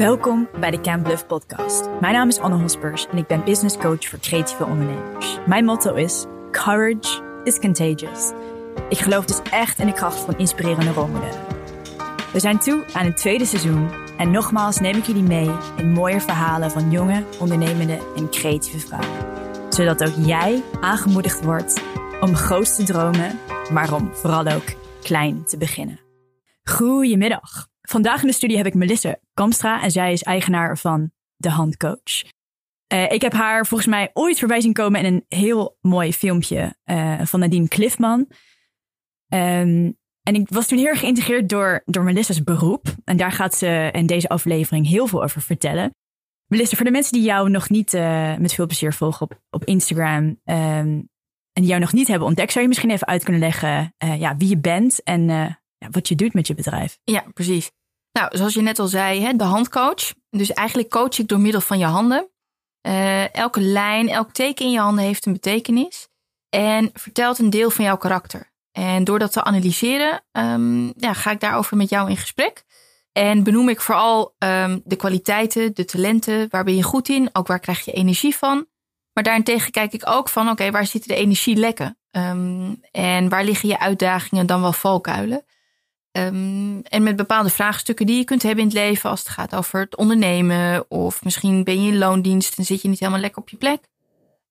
Welkom bij de Camp Bluff podcast. Mijn naam is Anne Hospers en ik ben business coach voor creatieve ondernemers. Mijn motto is courage is contagious. Ik geloof dus echt in de kracht van inspirerende rolmodellen. We zijn toe aan het tweede seizoen en nogmaals neem ik jullie mee in mooie verhalen van jonge, ondernemende en creatieve vrouwen. Zodat ook jij aangemoedigd wordt om groot te dromen, maar om vooral ook klein te beginnen. Goedemiddag. Vandaag in de studie heb ik Melissa Kamstra en zij is eigenaar van De Handcoach. Uh, ik heb haar volgens mij ooit voorbij zien komen in een heel mooi filmpje uh, van Nadine Cliffman. Um, en ik was toen heel erg geïntegreerd door, door Melissa's beroep. En daar gaat ze in deze aflevering heel veel over vertellen. Melissa, voor de mensen die jou nog niet uh, met veel plezier volgen op, op Instagram um, en die jou nog niet hebben ontdekt, zou je misschien even uit kunnen leggen ja, wie je bent en ja, wat je doet met je bedrijf? Ja, precies. Nou, zoals je net al zei, hè, de handcoach. Dus eigenlijk coach ik door middel van je handen. Uh, elke lijn, elk teken in je handen heeft een betekenis. En vertelt een deel van jouw karakter. En door dat te analyseren, um, ja, ga ik daarover met jou in gesprek. En benoem ik vooral um, de kwaliteiten, de talenten. Waar ben je goed in? Ook waar krijg je energie van? Maar daarentegen kijk ik ook van, oké, waar zitten de energielekken? Um, en waar liggen je uitdagingen dan wel valkuilen? Um, en met bepaalde vraagstukken die je kunt hebben in het leven als het gaat over het ondernemen of misschien ben je in loondienst en zit je niet helemaal lekker op je plek.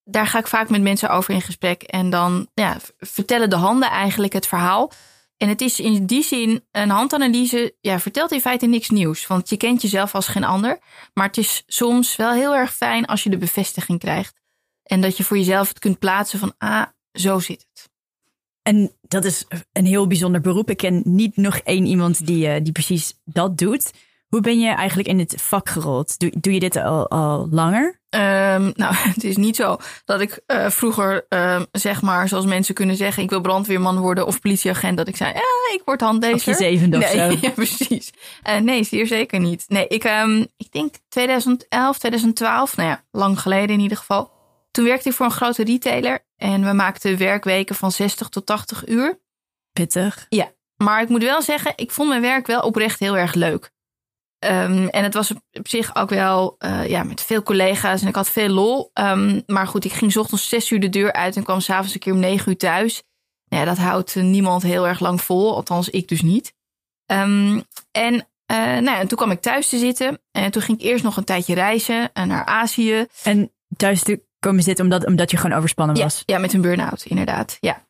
Daar ga ik vaak met mensen over in gesprek en dan ja, vertellen de handen eigenlijk het verhaal. En het is in die zin een handanalyse, ja, vertelt in feite niks nieuws, want je kent jezelf als geen ander. Maar het is soms wel heel erg fijn als je de bevestiging krijgt en dat je voor jezelf het kunt plaatsen van, ah, zo zit het. En dat is een heel bijzonder beroep. Ik ken niet nog één iemand die, uh, die precies dat doet. Hoe ben je eigenlijk in het vak gerold? Doe, doe je dit al, al langer? Um, nou, het is niet zo dat ik uh, vroeger, uh, zeg maar, zoals mensen kunnen zeggen, ik wil brandweerman worden of politieagent, dat ik zei, ja, ik word handlezer. Of je zevende nee, of zo. Ja, precies. Uh, nee, zeer zeker niet. Nee, ik, um, ik denk 2011, 2012, nou ja, lang geleden in ieder geval. Toen werkte ik voor een grote retailer en we maakten werkweken van 60 tot 80 uur. Pittig. Ja, maar ik moet wel zeggen, ik vond mijn werk wel oprecht heel erg leuk. Um, en het was op zich ook wel uh, ja, met veel collega's en ik had veel lol. Um, maar goed, ik ging ochtends zes uur de deur uit en kwam s'avonds een keer om negen uur thuis. Ja, dat houdt niemand heel erg lang vol, althans ik dus niet. Um, en, uh, nou ja, en toen kwam ik thuis te zitten en toen ging ik eerst nog een tijdje reizen naar Azië. En thuis komen zitten omdat, omdat je gewoon overspannen was? Ja, ja met een burn-out, inderdaad. Ja.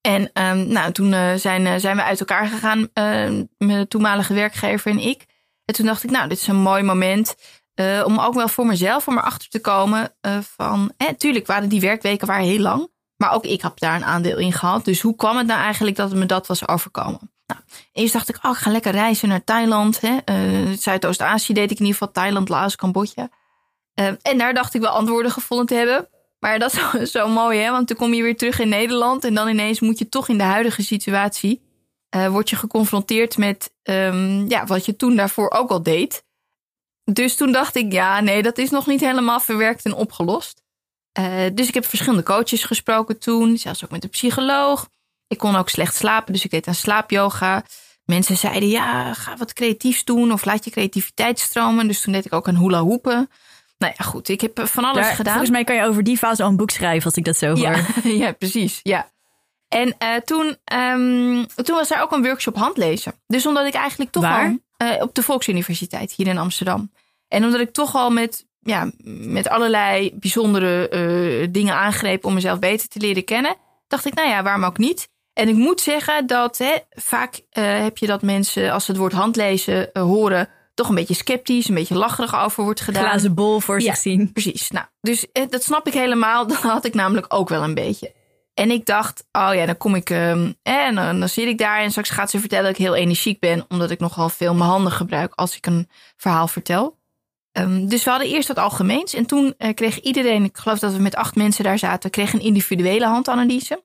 En um, nou, toen uh, zijn, uh, zijn we uit elkaar gegaan, uh, mijn toenmalige werkgever en ik. En toen dacht ik, nou, dit is een mooi moment om ook wel voor mezelf om erachter te komen van... Eh, tuurlijk waren die werkweken waren heel lang, maar ook ik heb daar een aandeel in gehad. Dus hoe kwam het nou eigenlijk dat me dat was overkomen? Nou, eerst dacht ik, oh, ik ga lekker reizen naar Thailand. Zuidoost-Azië deed ik in ieder geval, Thailand, Laos, Cambodja. Uh, en daar dacht ik wel antwoorden gevonden te hebben. Maar dat is zo mooi, hè? Want toen kom je weer terug in Nederland. En dan ineens moet je toch in de huidige situatie. Uh, word je geconfronteerd met um, ja, wat je toen daarvoor ook al deed. Dus toen dacht ik, ja, nee, dat is nog niet helemaal verwerkt en opgelost. Uh, dus ik heb verschillende coaches gesproken toen. Zelfs ook met een psycholoog. Ik kon ook slecht slapen, dus ik deed aan slaapyoga. Mensen zeiden, ja, ga wat creatiefs doen. Of laat je creativiteit stromen. Dus toen deed ik ook een hula hoepen. Nou ja, goed. Ik heb van alles Daar, gedaan. Volgens mij kan je over die fase al een boek schrijven als ik dat zo hoor. Ja, ja precies. Ja. En uh, toen, um, toen was er ook een workshop handlezen. Dus omdat ik eigenlijk toch Waar? al... Uh, op de Volksuniversiteit hier in Amsterdam. En omdat ik toch al met, ja, met allerlei bijzondere uh, dingen aangreep om mezelf beter te leren kennen, dacht ik, nou ja, waarom ook niet? En ik moet zeggen dat hè, vaak heb je dat mensen, als ze het woord handlezen horen, toch een beetje sceptisch, een beetje lacherig over wordt gedaan. Glazen bol voor zich zien. Precies. Nou, dus dat snap ik helemaal. Dat had ik namelijk ook wel een beetje. En ik dacht, oh ja, dan kom ik um, en dan, dan zit ik daar en straks gaat ze vertellen dat ik heel energiek ben, omdat ik nogal veel mijn handen gebruik als ik een verhaal vertel. Um, dus we hadden eerst wat algemeens en toen uh, kreeg iedereen, ik geloof dat we met acht mensen daar zaten, kreeg een individuele handanalyse.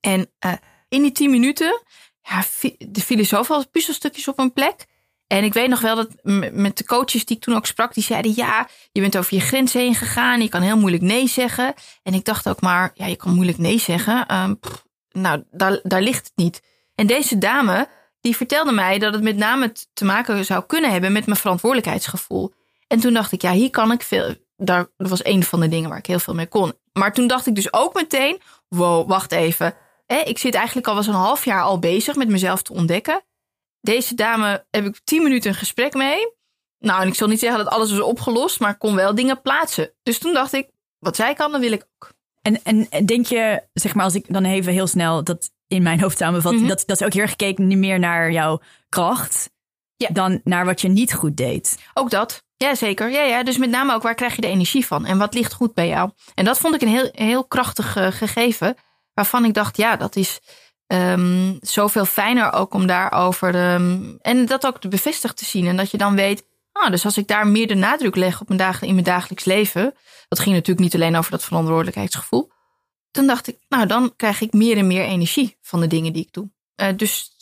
En uh, in die tien minuten, ja, de vielen zoveel puzzelstukjes op een plek. En ik weet nog wel dat met de coaches die ik toen ook sprak, die zeiden: Ja, je bent over je grens heen gegaan. Je kan heel moeilijk nee zeggen. En ik dacht ook maar: Ja, je kan moeilijk nee zeggen. Pff, nou, daar, daar ligt het niet. En deze dame, die vertelde mij dat het met name te maken zou kunnen hebben met mijn verantwoordelijkheidsgevoel. En toen dacht ik, ja, hier kan ik veel. Daar, dat was een van de dingen waar ik heel veel mee kon. Maar toen dacht ik dus ook meteen: wow, wacht even. ik zit eigenlijk al was een half jaar al bezig met mezelf te ontdekken. Deze dame heb ik tien minuten een gesprek mee. Nou, en ik zal niet zeggen dat alles was opgelost, maar ik kon wel dingen plaatsen. Dus toen dacht ik, wat zij kan, dan wil ik ook. En, en denk je, zeg maar, als ik dan even heel snel dat in mijn hoofd samenvat, mm dat, dat is ook heel erg gekeken niet meer naar jouw kracht ja. dan naar wat je niet goed deed. Ook dat. Ja, zeker. Ja, ja. Dus met name ook waar krijg je de energie van en wat ligt goed bij jou. En dat vond ik een heel, heel krachtig uh, gegeven, waarvan ik dacht, ja, dat is um, zoveel fijner ook om daarover. Um, en dat ook bevestigd te zien. En dat je dan weet, ah, dus als ik daar meer de nadruk leg op mijn dag, in mijn dagelijks leven. Dat ging natuurlijk niet alleen over dat verantwoordelijkheidsgevoel. Dan dacht ik, nou, dan krijg ik meer en meer energie van de dingen die ik doe. Uh, dus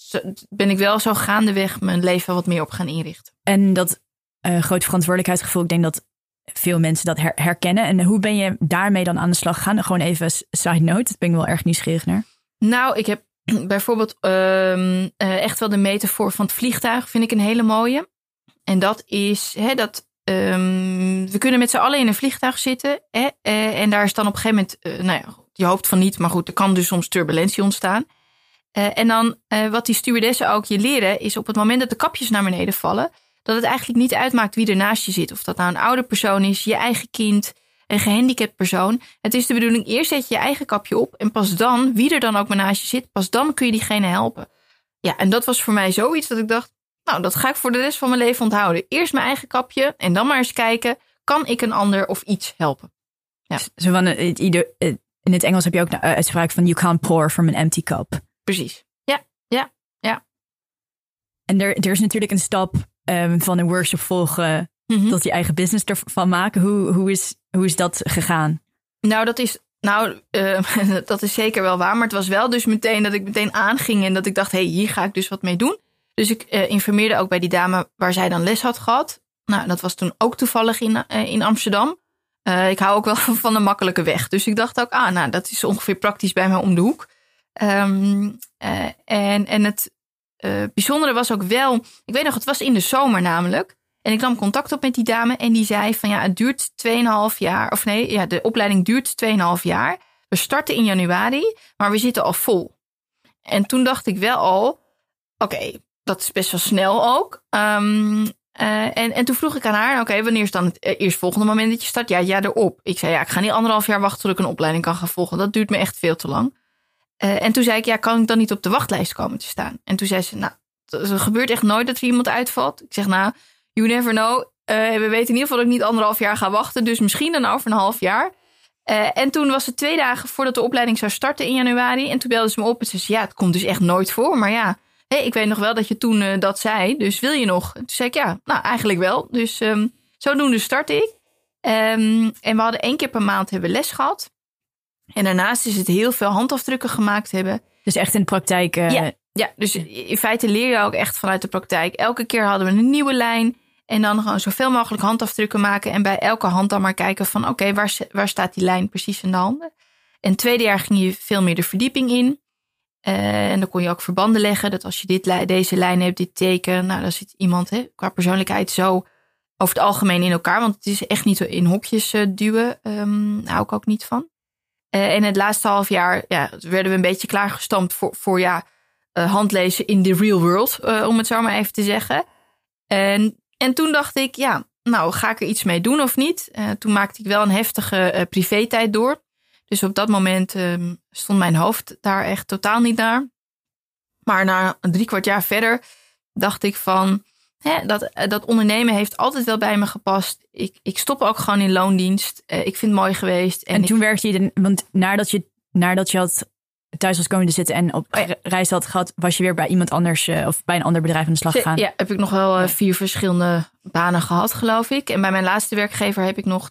ben ik wel zo gaandeweg mijn leven wat meer op gaan inrichten. En dat uh, grote verantwoordelijkheidsgevoel, ik denk dat veel mensen dat herkennen. En hoe ben je daarmee dan aan de slag gegaan? Gewoon even side note, dat ben ik wel erg nieuwsgierig naar. Nou, ik heb bijvoorbeeld uh, echt wel de metafoor van het vliegtuig, vind ik een hele mooie. En dat is hè, dat um, we kunnen met z'n allen in een vliegtuig zitten. Hè, uh, en daar is dan op een gegeven moment, uh, nou ja, je hoopt van niet, maar goed, er kan dus soms turbulentie ontstaan. En dan wat die stewardessen ook je leren, is op het moment dat de kapjes naar beneden vallen, dat het eigenlijk niet uitmaakt wie er naast je zit. Of dat nou een oude persoon is, je eigen kind, een gehandicapt persoon. Het is de bedoeling, eerst zet je je eigen kapje op en pas dan, wie er dan ook maar naast je zit, pas dan kun je diegene helpen. Ja, en dat was voor mij zoiets dat ik dacht, nou, dat ga ik voor de rest van mijn leven onthouden. Eerst mijn eigen kapje en dan maar eens kijken, kan ik een ander of iets helpen? Ja. Zo van, in het Engels heb je ook een uitspraak van you can't pour from an empty cup. Precies. Ja, ja, ja. En er, er is natuurlijk een stap um, van een workshop volgen mm tot je eigen business ervan maken. Hoe, hoe, is, hoe is dat gegaan? Nou, dat is, nou uh, dat is zeker wel waar. Maar het was wel dus meteen dat ik meteen aanging en dat ik dacht, hé, hey, hier ga ik dus wat mee doen. Dus ik uh, informeerde ook bij die dame waar zij dan les had gehad. Nou, dat was toen ook toevallig in, uh, in Amsterdam. ik hou ook wel van een makkelijke weg. Dus ik dacht ook, ah, nou, dat is ongeveer praktisch bij mij om de hoek. Um, en, en het bijzondere was ook wel, ik weet nog, het was in de zomer namelijk. En ik nam contact op met die dame en die zei van ja, het duurt 2,5 jaar. Of nee, ja, de opleiding duurt 2,5 jaar. We starten in januari, maar we zitten al vol. En toen dacht ik wel al, oké, dat is best wel snel ook. Um, uh, en, en toen vroeg ik aan haar, oké, wanneer is dan het uh, eerstvolgende moment dat je start? Ja, ja, erop. Ik zei, ja, ik ga niet anderhalf jaar wachten tot ik een opleiding kan gaan volgen. Dat duurt me echt veel te lang. Uh, en toen zei ik, ja, kan ik dan niet op de wachtlijst komen te staan? En toen zei ze, nou, er gebeurt echt nooit dat er iemand uitvalt. Ik zeg, nou, you never know. we weten in ieder geval dat ik niet anderhalf jaar ga wachten. Dus misschien dan over een half jaar. en toen was het twee dagen voordat de opleiding zou starten in januari. En toen belde ze me op en ze zei, ja, het komt dus echt nooit voor. Maar ja, hey, ik weet nog wel dat je toen uh, dat zei, dus wil je nog? Toen zei ik ja, nou eigenlijk wel. Dus um, zodoende startte ik. Um, en we hadden één keer per maand hebben les gehad. En daarnaast is het heel veel handafdrukken gemaakt hebben. Dus echt in de praktijk? Uh... Ja, ja, dus in feite leer je ook echt vanuit de praktijk. Elke keer hadden we een nieuwe lijn. En dan gewoon zoveel mogelijk handafdrukken maken. En bij elke hand dan maar kijken van oké, waar, waar staat die lijn precies in de handen? En het tweede jaar ging je veel meer de verdieping in. Uh, en dan kon je ook verbanden leggen. Dat als je dit, deze lijn hebt, dit teken. Nou, dan zit iemand hè, qua persoonlijkheid zo over het algemeen in elkaar. Want het is echt niet in hokjes uh, duwen. Um, hou ik ook niet van. Uh, en het laatste half jaar ja, werden we een beetje klaargestampt voor, voor ja, handlezen in the real world. om het zo maar even te zeggen. En, en toen dacht ik, ja, nou ga ik er iets mee doen of niet? toen maakte ik wel een heftige privé-tijd door. Dus op dat moment um, stond mijn hoofd daar echt totaal niet naar. Maar na drie kwart jaar verder dacht ik van, hè, dat, eh, dat ondernemen heeft altijd wel bij me gepast. Ik, ik stop ook gewoon in loondienst. Uh, ik vind het mooi geweest. En, en toen werkte je, want nadat je, nadat je had thuis was komen te zitten en op oh reis had gehad, was je weer bij iemand anders uh, of bij een ander bedrijf aan de slag gegaan? Ja, heb ik nog wel uh, vier verschillende banen gehad, geloof ik. En bij mijn laatste werkgever heb ik nog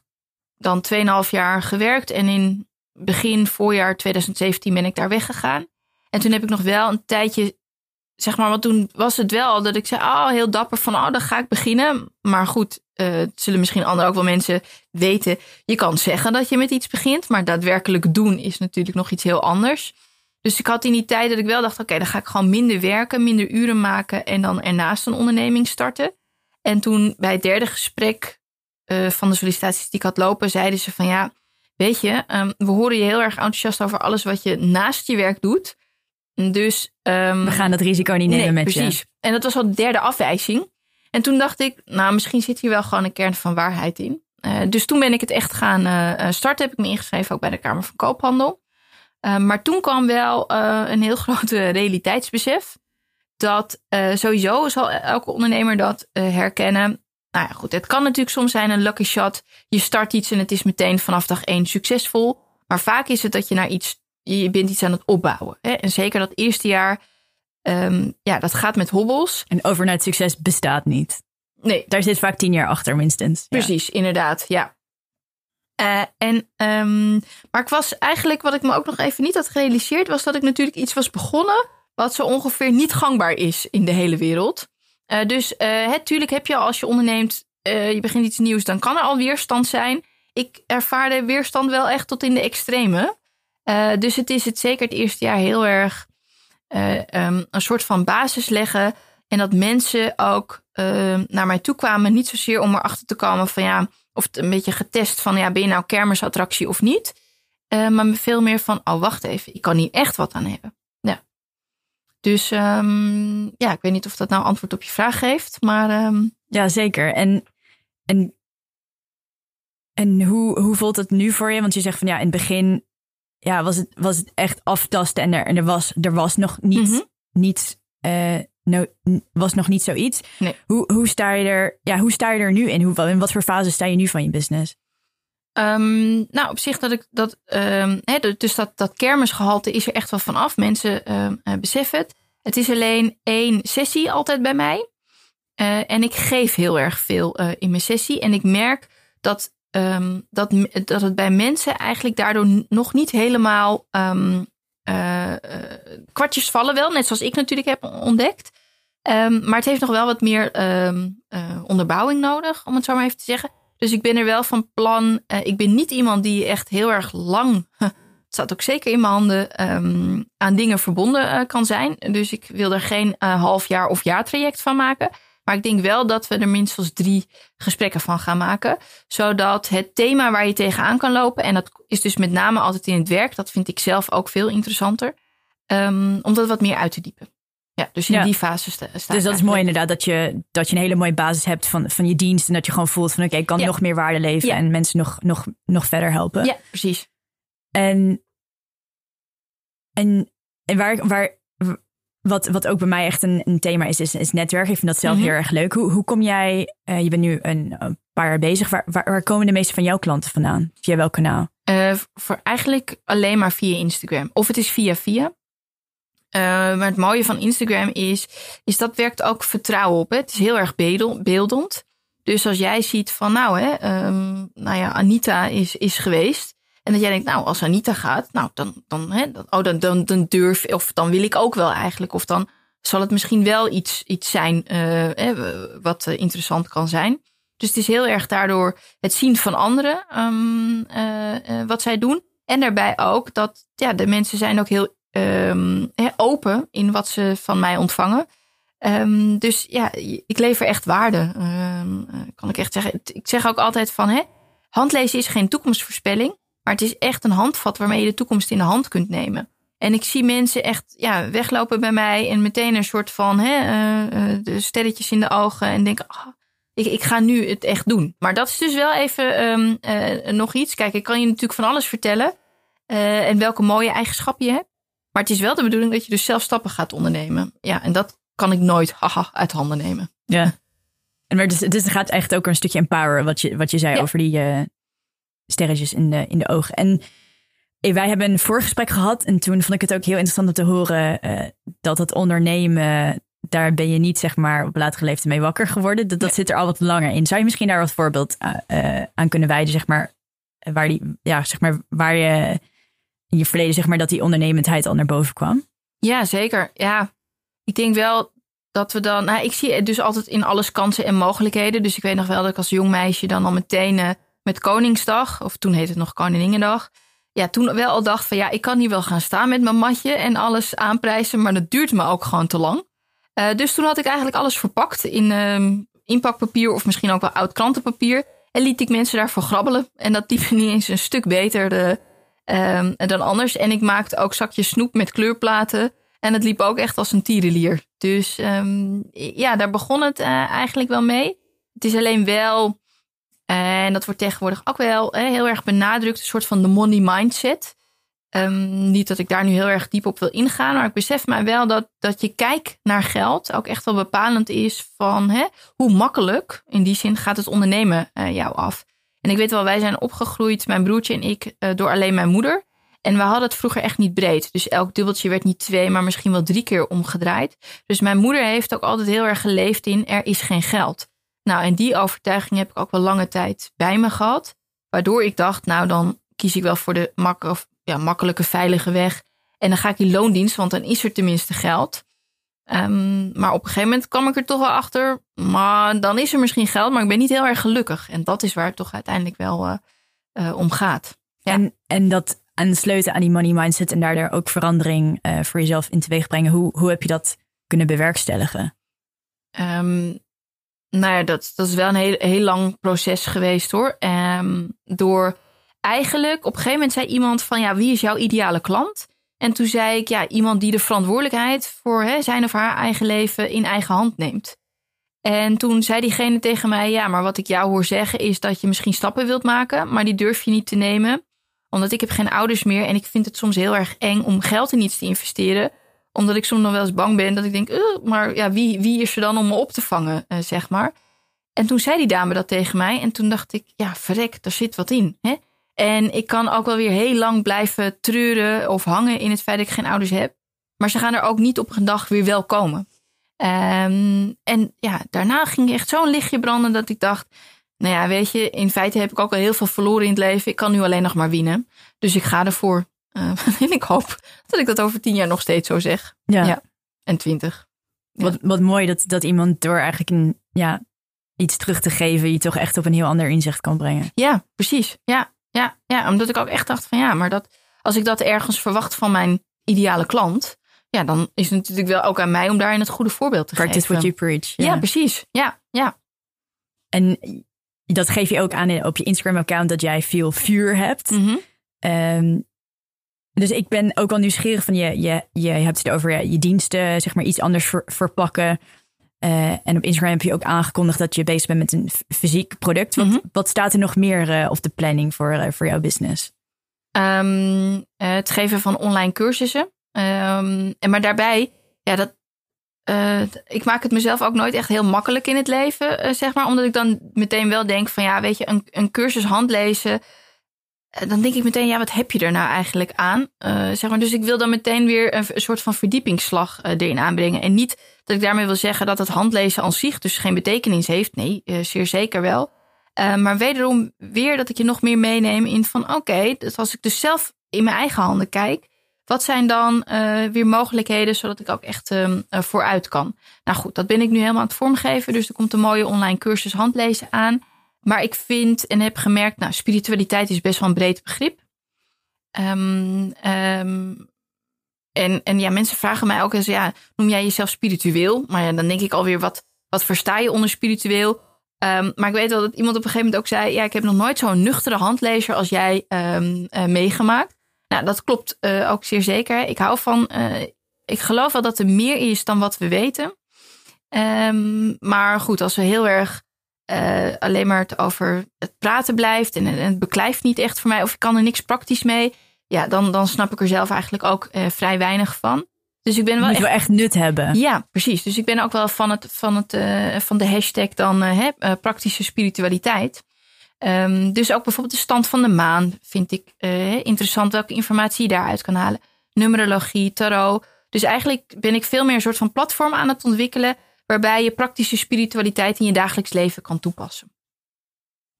dan 2,5 jaar gewerkt. En in begin voorjaar 2017 ben ik daar weggegaan. En toen heb ik nog wel een tijdje, zeg maar, want toen was het wel dat ik zei, oh, heel dapper van, oh, dan ga ik beginnen. Maar goed, uh, zullen misschien anderen ook wel mensen weten. Je kan zeggen dat je met iets begint, maar daadwerkelijk doen is natuurlijk nog iets heel anders. Dus ik had in die tijd dat ik wel dacht, oké, dan ga ik gewoon minder werken, minder uren maken en dan ernaast een onderneming starten. En toen bij het derde gesprek uh, van de sollicitaties die ik had lopen, zeiden ze van ja, weet je, um, we horen je heel erg enthousiast over alles wat je naast je werk doet. Dus um, we gaan dat risico niet nemen nee, met precies. je. En dat was al de derde afwijzing. En toen dacht ik, nou, misschien zit hier wel gewoon een kern van waarheid in. Uh, dus toen ben ik het echt gaan uh, starten. Heb ik me ingeschreven ook bij de Kamer van Koophandel. Uh, maar toen kwam wel een heel groot realiteitsbesef. Dat sowieso zal elke ondernemer dat herkennen. Nou ja, goed. Het kan natuurlijk soms zijn een lucky shot. Je start iets en het is meteen vanaf dag één succesvol. Maar vaak is het dat je naar iets, je bent iets aan het opbouwen. Hè? En zeker dat eerste jaar, um, ja, dat gaat met hobbels. En overnight succes bestaat niet. Nee. Daar zit vaak tien jaar achter minstens. Precies, ja. inderdaad, ja. Uh, en, um, maar ik was eigenlijk, wat ik me ook nog even niet had gerealiseerd, was dat ik natuurlijk iets was begonnen wat zo ongeveer niet gangbaar is in de hele wereld. Uh, dus uh, heb je als je onderneemt, je begint iets nieuws, dan kan er al weerstand zijn. Ik ervaarde weerstand wel echt tot in de extreme. dus het is het zeker het eerste jaar heel erg um, een soort van basis leggen. En dat mensen ook naar mij toe kwamen, niet zozeer om erachter te komen van ja, of een beetje getest van ja, ben je nou kermisattractie of niet. maar veel meer van, oh wacht even, ik kan hier echt wat aan hebben. Dus um, ja, ik weet niet of dat nou antwoord op je vraag geeft, maar. Um... Ja, zeker. En, en, en hoe, hoe voelt het nu voor je? Want je zegt van ja, in het begin ja, was, het, was het echt aftasten en er, en er, was, er was nog niet, mm -hmm. niets. Uh, no, was nog niet zoiets. Nee. Hoe, hoe, sta je er, ja, hoe sta je er nu in? Hoe, in wat voor fase sta je nu van je business? Um, nou, op zich dat ik dat. Um, he, dus dat, dat kermisgehalte is er echt wel vanaf. Mensen um, uh, beseffen het. Het is alleen één sessie altijd bij mij. Uh, en ik geef heel erg veel uh, in mijn sessie. En ik merk dat, dat, dat het bij mensen eigenlijk daardoor nog niet helemaal kwartjes vallen. Wel, net zoals ik natuurlijk heb ontdekt. Maar het heeft nog wel wat meer onderbouwing nodig, om het zo maar even te zeggen. Dus ik ben er wel van plan. Uh, ik ben niet iemand die echt heel erg lang. Het staat ook zeker in mijn handen. Um, aan dingen verbonden uh, kan zijn. Dus ik wil er geen half jaar of jaar traject van maken. Maar ik denk wel dat we er minstens drie gesprekken van gaan maken. Zodat het thema waar je tegenaan kan lopen. En dat is dus met name altijd in het werk. Dat vind ik zelf ook veel interessanter. Om dat wat meer uit te diepen. Ja, dus in ja. die fase sta, sta Dus dat is mooi inderdaad, dat je, dat je een hele mooie basis hebt van, van je dienst. En dat je gewoon voelt van oké, okay, ik kan ja. nog meer waarde leven ja. en mensen nog, nog, nog verder helpen. Ja, precies. En, en, en waar, waar, wat, wat ook bij mij echt een, een thema is, is, is netwerk. Ik vind dat zelf mm -hmm. heel erg leuk. Hoe, hoe kom jij, uh, je bent nu een, een, paar jaar bezig. Waar, waar, waar, komen de meeste van jouw klanten vandaan? Via welk kanaal? Uh, voor eigenlijk alleen maar via Instagram. Of het is via via. Uh, maar het mooie van Instagram is, is dat werkt ook vertrouwen op. Het is heel erg beeldend. Dus als jij ziet van nou, hè, um, nou ja, Anita is, is geweest. En dat jij denkt, nou, als Anita gaat, nou, dan, dan, hè, dan, oh, dan, dan, dan durf of dan wil ik ook wel eigenlijk. Of dan zal het misschien wel iets, iets zijn hè, wat uh, interessant kan zijn. Dus het is heel erg daardoor het zien van anderen, uh, wat zij doen. En daarbij ook dat ja, de mensen zijn ook heel um, open in wat ze van mij ontvangen. Um, dus ja, ik lever echt waarde, um, kan ik echt zeggen. Ik zeg ook altijd van, hè, handlezen is geen toekomstvoorspelling, maar het is echt een handvat waarmee je de toekomst in de hand kunt nemen. En ik zie mensen echt ja, weglopen bij mij en meteen een soort van hè, uh, de sterretjes in de ogen en denken, oh, ik, ik ga nu het echt doen. Maar dat is dus wel even nog iets. Kijk, ik kan je natuurlijk van alles vertellen en welke mooie eigenschappen je hebt. Maar het is wel de bedoeling dat je dus zelf stappen gaat ondernemen. Ja, en dat kan ik nooit haha, uit handen nemen. Ja. En maar dus, dus het gaat echt ook een stukje empower, wat je, wat je zei ja. over die uh, sterretjes in de, in de ogen. En wij hebben een voorgesprek gehad en toen vond ik het ook heel interessant om te horen uh, dat het ondernemen, daar ben je niet zeg maar op latere leeftijd mee wakker geworden. Dat, dat ja. zit er al wat langer in. Zou je misschien daar wat voorbeeld uh, aan kunnen wijden, zeg maar, waar, die, ja, zeg maar, waar je in je verleden, zeg maar, dat die ondernemendheid al naar boven kwam? Ja, zeker. Ja, ik denk wel dat we dan. Nou, ik zie dus altijd in alles kansen en mogelijkheden. Dus ik weet nog wel dat ik als jong meisje dan al meteen uh, met Koningsdag, of toen heette het nog Koninginnedag, ja, toen wel al dacht van ja, ik kan hier wel gaan staan met mijn matje en alles aanprijzen, maar dat duurt me ook gewoon te lang. Uh, dus toen had ik eigenlijk alles verpakt in uh, inpakpapier of misschien ook wel oud krantenpapier. En liet ik mensen daarvoor grabbelen. En dat liep niet eens een stuk beter de, uh, dan anders. En ik maakte ook zakjes snoep met kleurplaten. En het liep ook echt als een tierenlier. Dus um, ja, daar begon het uh, eigenlijk wel mee. Het is alleen wel, uh, en dat wordt tegenwoordig ook wel uh, heel erg benadrukt, een soort van de money mindset. Um, niet dat ik daar nu heel erg diep op wil ingaan, maar ik besef mij wel dat, dat je kijk naar geld ook echt wel bepalend is van hè, hoe makkelijk, in die zin, gaat het ondernemen jou af. En ik weet wel, wij zijn opgegroeid, mijn broertje en ik, uh, door alleen mijn moeder. En we hadden het vroeger echt niet breed. Dus elk dubbeltje werd niet twee, maar misschien wel drie keer omgedraaid. Dus mijn moeder heeft ook altijd heel erg geleefd in er is geen geld. Nou, en die overtuiging heb ik ook wel lange tijd bij me gehad. Waardoor ik dacht, nou dan kies ik wel voor de ja, makkelijke, veilige weg. En dan ga ik die loondienst, want dan is er tenminste geld. Um, maar op een gegeven moment kwam ik er toch wel achter. Maar dan is er misschien geld, maar ik ben niet heel erg gelukkig. En dat is waar het toch uiteindelijk wel uh, uh, om gaat. Ja. En, en dat aan sleutelen aan die money mindset en daardoor ook verandering uh, voor jezelf in teweeg brengen. Hoe, hoe heb je dat kunnen bewerkstelligen? Um, nou ja, dat, dat is wel een heel, heel lang proces geweest hoor. Um, door eigenlijk, op een gegeven moment zei iemand van ja, wie is jouw ideale klant? En toen zei ik ja, iemand die de verantwoordelijkheid voor hè, zijn of haar eigen leven in eigen hand neemt. En toen zei diegene tegen mij: Ja, maar wat ik jou hoor zeggen is dat je misschien stappen wilt maken, maar die durf je niet te nemen omdat ik heb geen ouders meer en ik vind het soms heel erg eng om geld in iets te investeren. Omdat ik soms nog wel eens bang ben dat ik denk, maar ja, wie, wie is er dan om me op te vangen, uh, zeg maar. En toen zei die dame dat tegen mij en toen dacht ik, ja, verrek, daar zit wat in. Hè? En ik kan ook wel weer heel lang blijven treuren of hangen in het feit dat ik geen ouders heb. Maar ze gaan er ook niet op een dag weer wel komen. Um, en ja, daarna ging echt zo'n lichtje branden dat ik dacht, nou ja, weet je, in feite heb ik ook al heel veel verloren in het leven. Ik kan nu alleen nog maar winnen. Dus ik ga ervoor. Uh, en ik hoop dat ik dat over tien jaar nog steeds zo zeg. Ja. ja. En twintig. Ja. Wat, wat mooi dat, dat iemand door eigenlijk een, ja, iets terug te geven, je toch echt op een heel ander inzicht kan brengen. Ja, precies. Ja, ja, ja, omdat ik ook echt dacht van ja, maar dat, als ik dat ergens verwacht van mijn ideale klant, ja, dan is het natuurlijk wel ook aan mij om daarin het goede voorbeeld te Practice geven. Practice what you preach. Ja. ja, precies. Ja, ja. En dat geef je ook aan op je Instagram-account dat jij veel vuur hebt. Mm -hmm. um, dus ik ben ook wel nieuwsgierig van je, je, je hebt het over ja, je diensten, zeg maar iets anders ver, verpakken. Uh, en op Instagram heb je ook aangekondigd dat je bezig bent met een fysiek product. Wat, mm -hmm. wat staat er nog meer uh, op de planning voor, uh, voor jouw business? Um, het geven van online cursussen. Um, en maar daarbij, ja, dat, ik maak het mezelf ook nooit echt heel makkelijk in het leven, zeg maar. Omdat ik dan meteen wel denk van ja, weet je, een, een cursus handlezen. Uh, dan denk ik meteen, ja, wat heb je er nou eigenlijk aan? zeg maar. Dus ik wil dan meteen weer een, soort van verdiepingsslag erin aanbrengen. En niet dat ik daarmee wil zeggen dat het handlezen aan zich dus geen betekenis heeft. Nee, zeer zeker wel. maar wederom weer dat ik je nog meer meeneem in van oké, okay, als ik dus zelf in mijn eigen handen kijk wat zijn dan uh, weer mogelijkheden zodat ik ook echt uh, vooruit kan? Nou goed, dat ben ik nu helemaal aan het vormgeven. Dus er komt een mooie online cursus handlezen aan. Maar ik vind en heb gemerkt, nou, spiritualiteit is best wel een breed begrip. Um, um, en, en ja, mensen vragen mij ook eens, ja, noem jij jezelf spiritueel? Maar ja, dan denk ik alweer, wat, wat versta je onder spiritueel? Um, maar ik weet wel dat iemand op een gegeven moment ook zei, ja, ik heb nog nooit zo'n nuchtere handlezer als jij uh, meegemaakt. Nou, dat klopt uh, ook zeer zeker. Ik hou van, uh, ik geloof wel dat er meer is dan wat we weten. Maar goed, als we heel erg uh, alleen maar het over het praten blijft en, en, het beklijft niet echt voor mij, of ik kan er niks praktisch mee, ja, dan, dan snap ik er zelf eigenlijk ook vrij weinig van. Dus ik ben wel Moet echt, wel echt nut hebben. Ja, precies. Dus ik ben ook wel van, het, van, het, van de hashtag dan hè, praktische spiritualiteit. Um, dus ook bijvoorbeeld de stand van de maan vind ik interessant welke informatie je daaruit kan halen. Numerologie, tarot. Dus eigenlijk ben ik veel meer een soort van platform aan het ontwikkelen waarbij je praktische spiritualiteit in je dagelijks leven kan toepassen.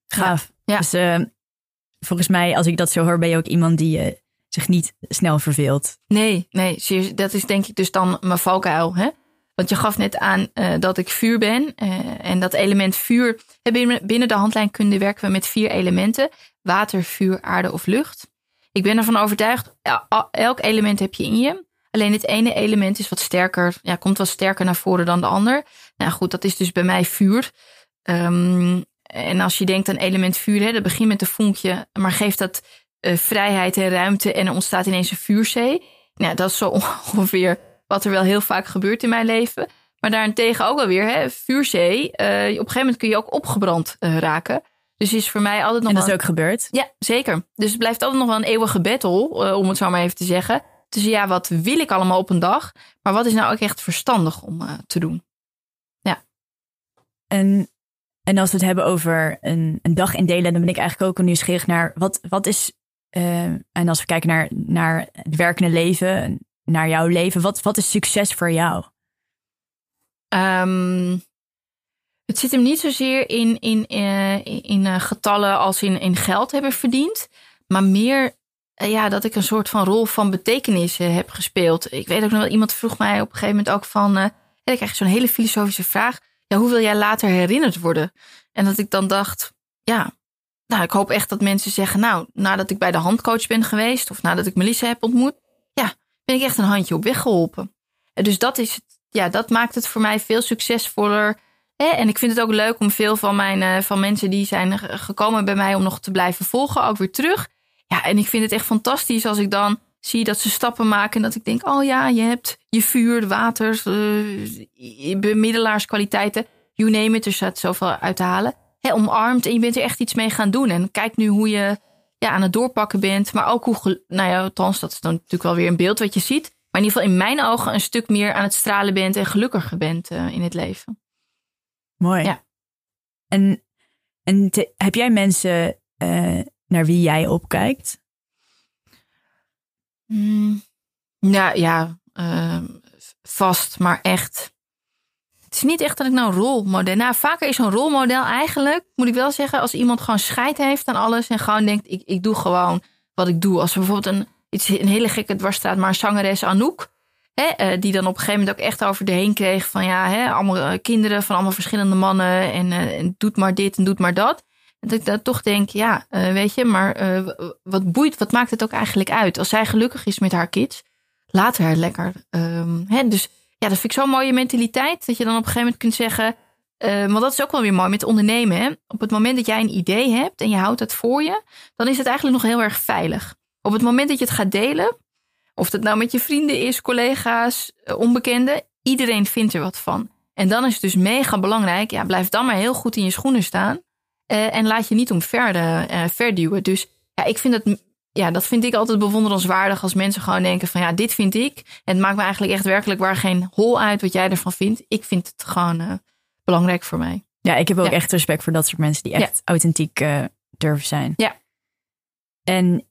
Gaaf. Ja. Dus uh, volgens mij, als ik dat zo hoor, ben je ook iemand die uh, zich niet snel verveelt. Nee, nee, dat is denk ik dus dan mijn valkuil. Hè? Want je gaf net aan uh, dat ik vuur ben. En dat element vuur. Binnen de handlijnkunde werken we met vier elementen: water, vuur, aarde of lucht. Ik ben ervan overtuigd, elk element heb je in je. Alleen het ene element is wat sterker, ja, komt wat sterker naar voren dan de ander. Nou goed, dat is dus bij mij vuur. Um, en als je denkt aan element vuur, hè, dat begint met een vonkje, maar geeft dat uh, vrijheid en ruimte en er ontstaat ineens een vuurzee. Nou, dat is zo ongeveer wat er wel heel vaak gebeurt in mijn leven. Maar daarentegen ook alweer, hè, vuurzee. Uh, op een gegeven moment kun je ook opgebrand uh, raken. Dus is voor mij altijd nog. En dat is ook gebeurd? Ja, zeker. Dus het blijft altijd nog wel een eeuwige battle, om het zo maar even te zeggen. Dus ja, wat wil ik allemaal op een dag? Maar wat is nou ook echt verstandig om te doen? Ja. En en als we het hebben over een, een dag indelen, dan ben ik eigenlijk ook nieuwsgierig naar wat, wat is. Uh, en als we kijken naar, naar het werkende leven, naar jouw leven, wat, wat is succes voor jou? Um, het zit hem niet zozeer in, in, uh, in, in uh, getallen als in, in geld hebben verdiend, maar meer ja, dat ik een soort van rol van betekenis heb gespeeld. Ik weet ook nog wel, iemand vroeg mij op een gegeven moment ook van. Uh, ik krijg zo'n hele filosofische vraag ja, hoe wil jij later herinnerd worden? En dat ik dan dacht, ja, nou, ik hoop echt dat mensen zeggen, nou, nadat ik bij de handcoach ben geweest of nadat ik Melissa heb ontmoet, ja, ben ik echt een handje op weg geholpen. En dus dat is ja, dat maakt het voor mij veel succesvoller. En ik vind het ook leuk om veel van mijn eh, van mensen die zijn gekomen bij mij om nog te blijven volgen, ook weer terug. Ja, en ik vind het echt fantastisch als ik dan zie dat ze stappen maken. En dat ik denk, oh ja, je hebt je vuur, water, uh, bemiddelaarskwaliteiten. You name it, er staat zoveel uit te halen. He, omarmd en je bent er echt iets mee gaan doen. En kijk nu hoe je ja, aan het doorpakken bent. Maar ook hoe, nou ja, althans, dat is dan natuurlijk wel weer een beeld wat je ziet. Maar in ieder geval in mijn ogen een stuk meer aan het stralen bent en gelukkiger bent uh, in het leven. Mooi. Ja. En, en te, heb jij mensen uh, naar wie jij opkijkt? Mm, ja, uh, vast, maar echt. Het is niet echt dat ik nou een rolmodel. Nou, vaker is zo'n rolmodel eigenlijk, moet ik wel zeggen, als iemand gewoon scheid heeft aan alles en gewoon denkt: ik, ik doe gewoon wat ik doe. Als bijvoorbeeld een, iets, een hele gekke dwarsstraat, maar zangeres Anouk. Hè, uh, die dan op een gegeven moment ook echt over de heen kreeg van ja, hè, allemaal uh, kinderen van allemaal verschillende mannen en, uh, en doet maar dit en doet maar dat. Dat ik dan toch denk, ja, uh, weet je, maar uh, wat boeit, wat maakt het ook eigenlijk uit? Als zij gelukkig is met haar kids, laat haar lekker. Um, hè, dus ja, dat vind ik zo'n mooie mentaliteit. Dat je dan op een gegeven moment kunt zeggen. Uh, want dat is ook wel weer mooi met ondernemen. Op het moment dat jij een idee hebt en je houdt het voor je, dan is het eigenlijk nog heel erg veilig. Op het moment dat je het gaat delen, of dat nou met je vrienden is, collega's, onbekenden, iedereen vindt er wat van. En dan is het dus mega belangrijk, ja, blijf dan maar heel goed in je schoenen staan. Uh, en laat je niet om verder, uh, verduwen. Dus ja, ik vind het, ja, dat vind ik altijd bewonderenswaardig als mensen gewoon denken van ja, dit vind ik. En het maakt me eigenlijk echt werkelijk waar geen hol uit wat jij ervan vindt. Ik vind het gewoon uh, belangrijk voor mij. Ja, ik heb ook ja. echt respect voor dat soort mensen die echt ja. authentiek durven zijn. Ja. En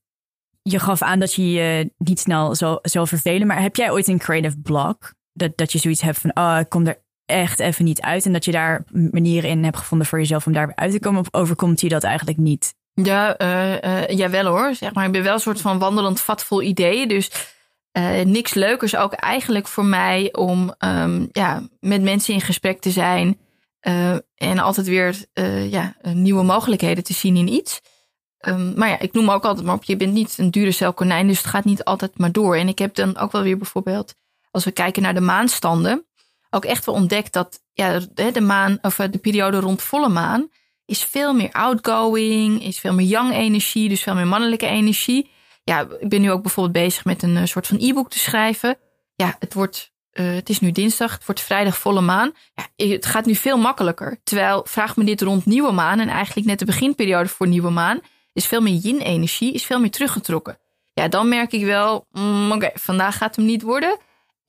je gaf aan dat je je niet snel zal, zal vervelen. Maar heb jij ooit een creative block? Dat, dat je zoiets hebt van, oh, ik kom er echt even niet uit. En dat je daar manieren in hebt gevonden voor jezelf om daar uit te komen. Of overkomt je dat eigenlijk niet? Ja, uh, uh, jawel hoor. Zeg maar, ik ben wel een soort van wandelend vat vol ideeën. Dus uh, niks leukers ook eigenlijk voor mij om um, ja, met mensen in gesprek te zijn. en altijd weer ja, nieuwe mogelijkheden te zien in iets. Um, maar ja, ik noem ook altijd maar op, je bent niet een dure celkonijn, dus het gaat niet altijd maar door. En ik heb dan ook wel weer bijvoorbeeld, als we kijken naar de maanstanden, ook echt wel ontdekt dat ja, de maan, of de periode rond volle maan, is veel meer outgoing, is veel meer young energie, dus veel meer mannelijke energie. Ja, ik ben nu ook bijvoorbeeld bezig met een soort van e-book te schrijven. Ja, het wordt, uh, het is nu dinsdag, het wordt vrijdag volle maan. Ja, het gaat nu veel makkelijker. Terwijl, vraag me dit rond nieuwe maan en eigenlijk net de beginperiode voor nieuwe maan, is veel meer yin-energie, is veel meer teruggetrokken. Ja, dan merk ik wel, mm, oké, vandaag gaat hem niet worden.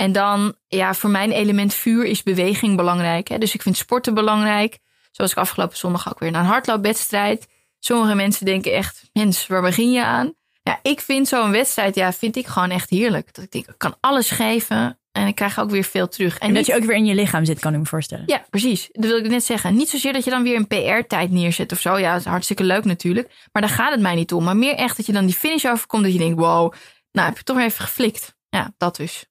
En dan, ja, voor mijn element vuur is beweging belangrijk. Hè? Dus ik vind sporten belangrijk. Zoals ik afgelopen zondag ook weer naar een hardloopwedstrijd. Sommige mensen denken echt, mens, waar begin je aan? Ja, ik vind zo'n wedstrijd, ja, vind ik gewoon echt heerlijk. Dat ik denk, ik kan alles geven en ik krijg ook weer veel terug. En, en dat je ook weer in je lichaam zit, kan ik me voorstellen. Ja, precies. Dat wil ik net zeggen. Niet zozeer dat je dan weer een PR-tijd neerzet of zo. Ja, dat is hartstikke leuk natuurlijk. Maar daar gaat het mij niet om. Maar meer echt dat je dan die finish overkomt. Dat je denkt, wow, nou heb je toch even geflikt. Ja, dat dus.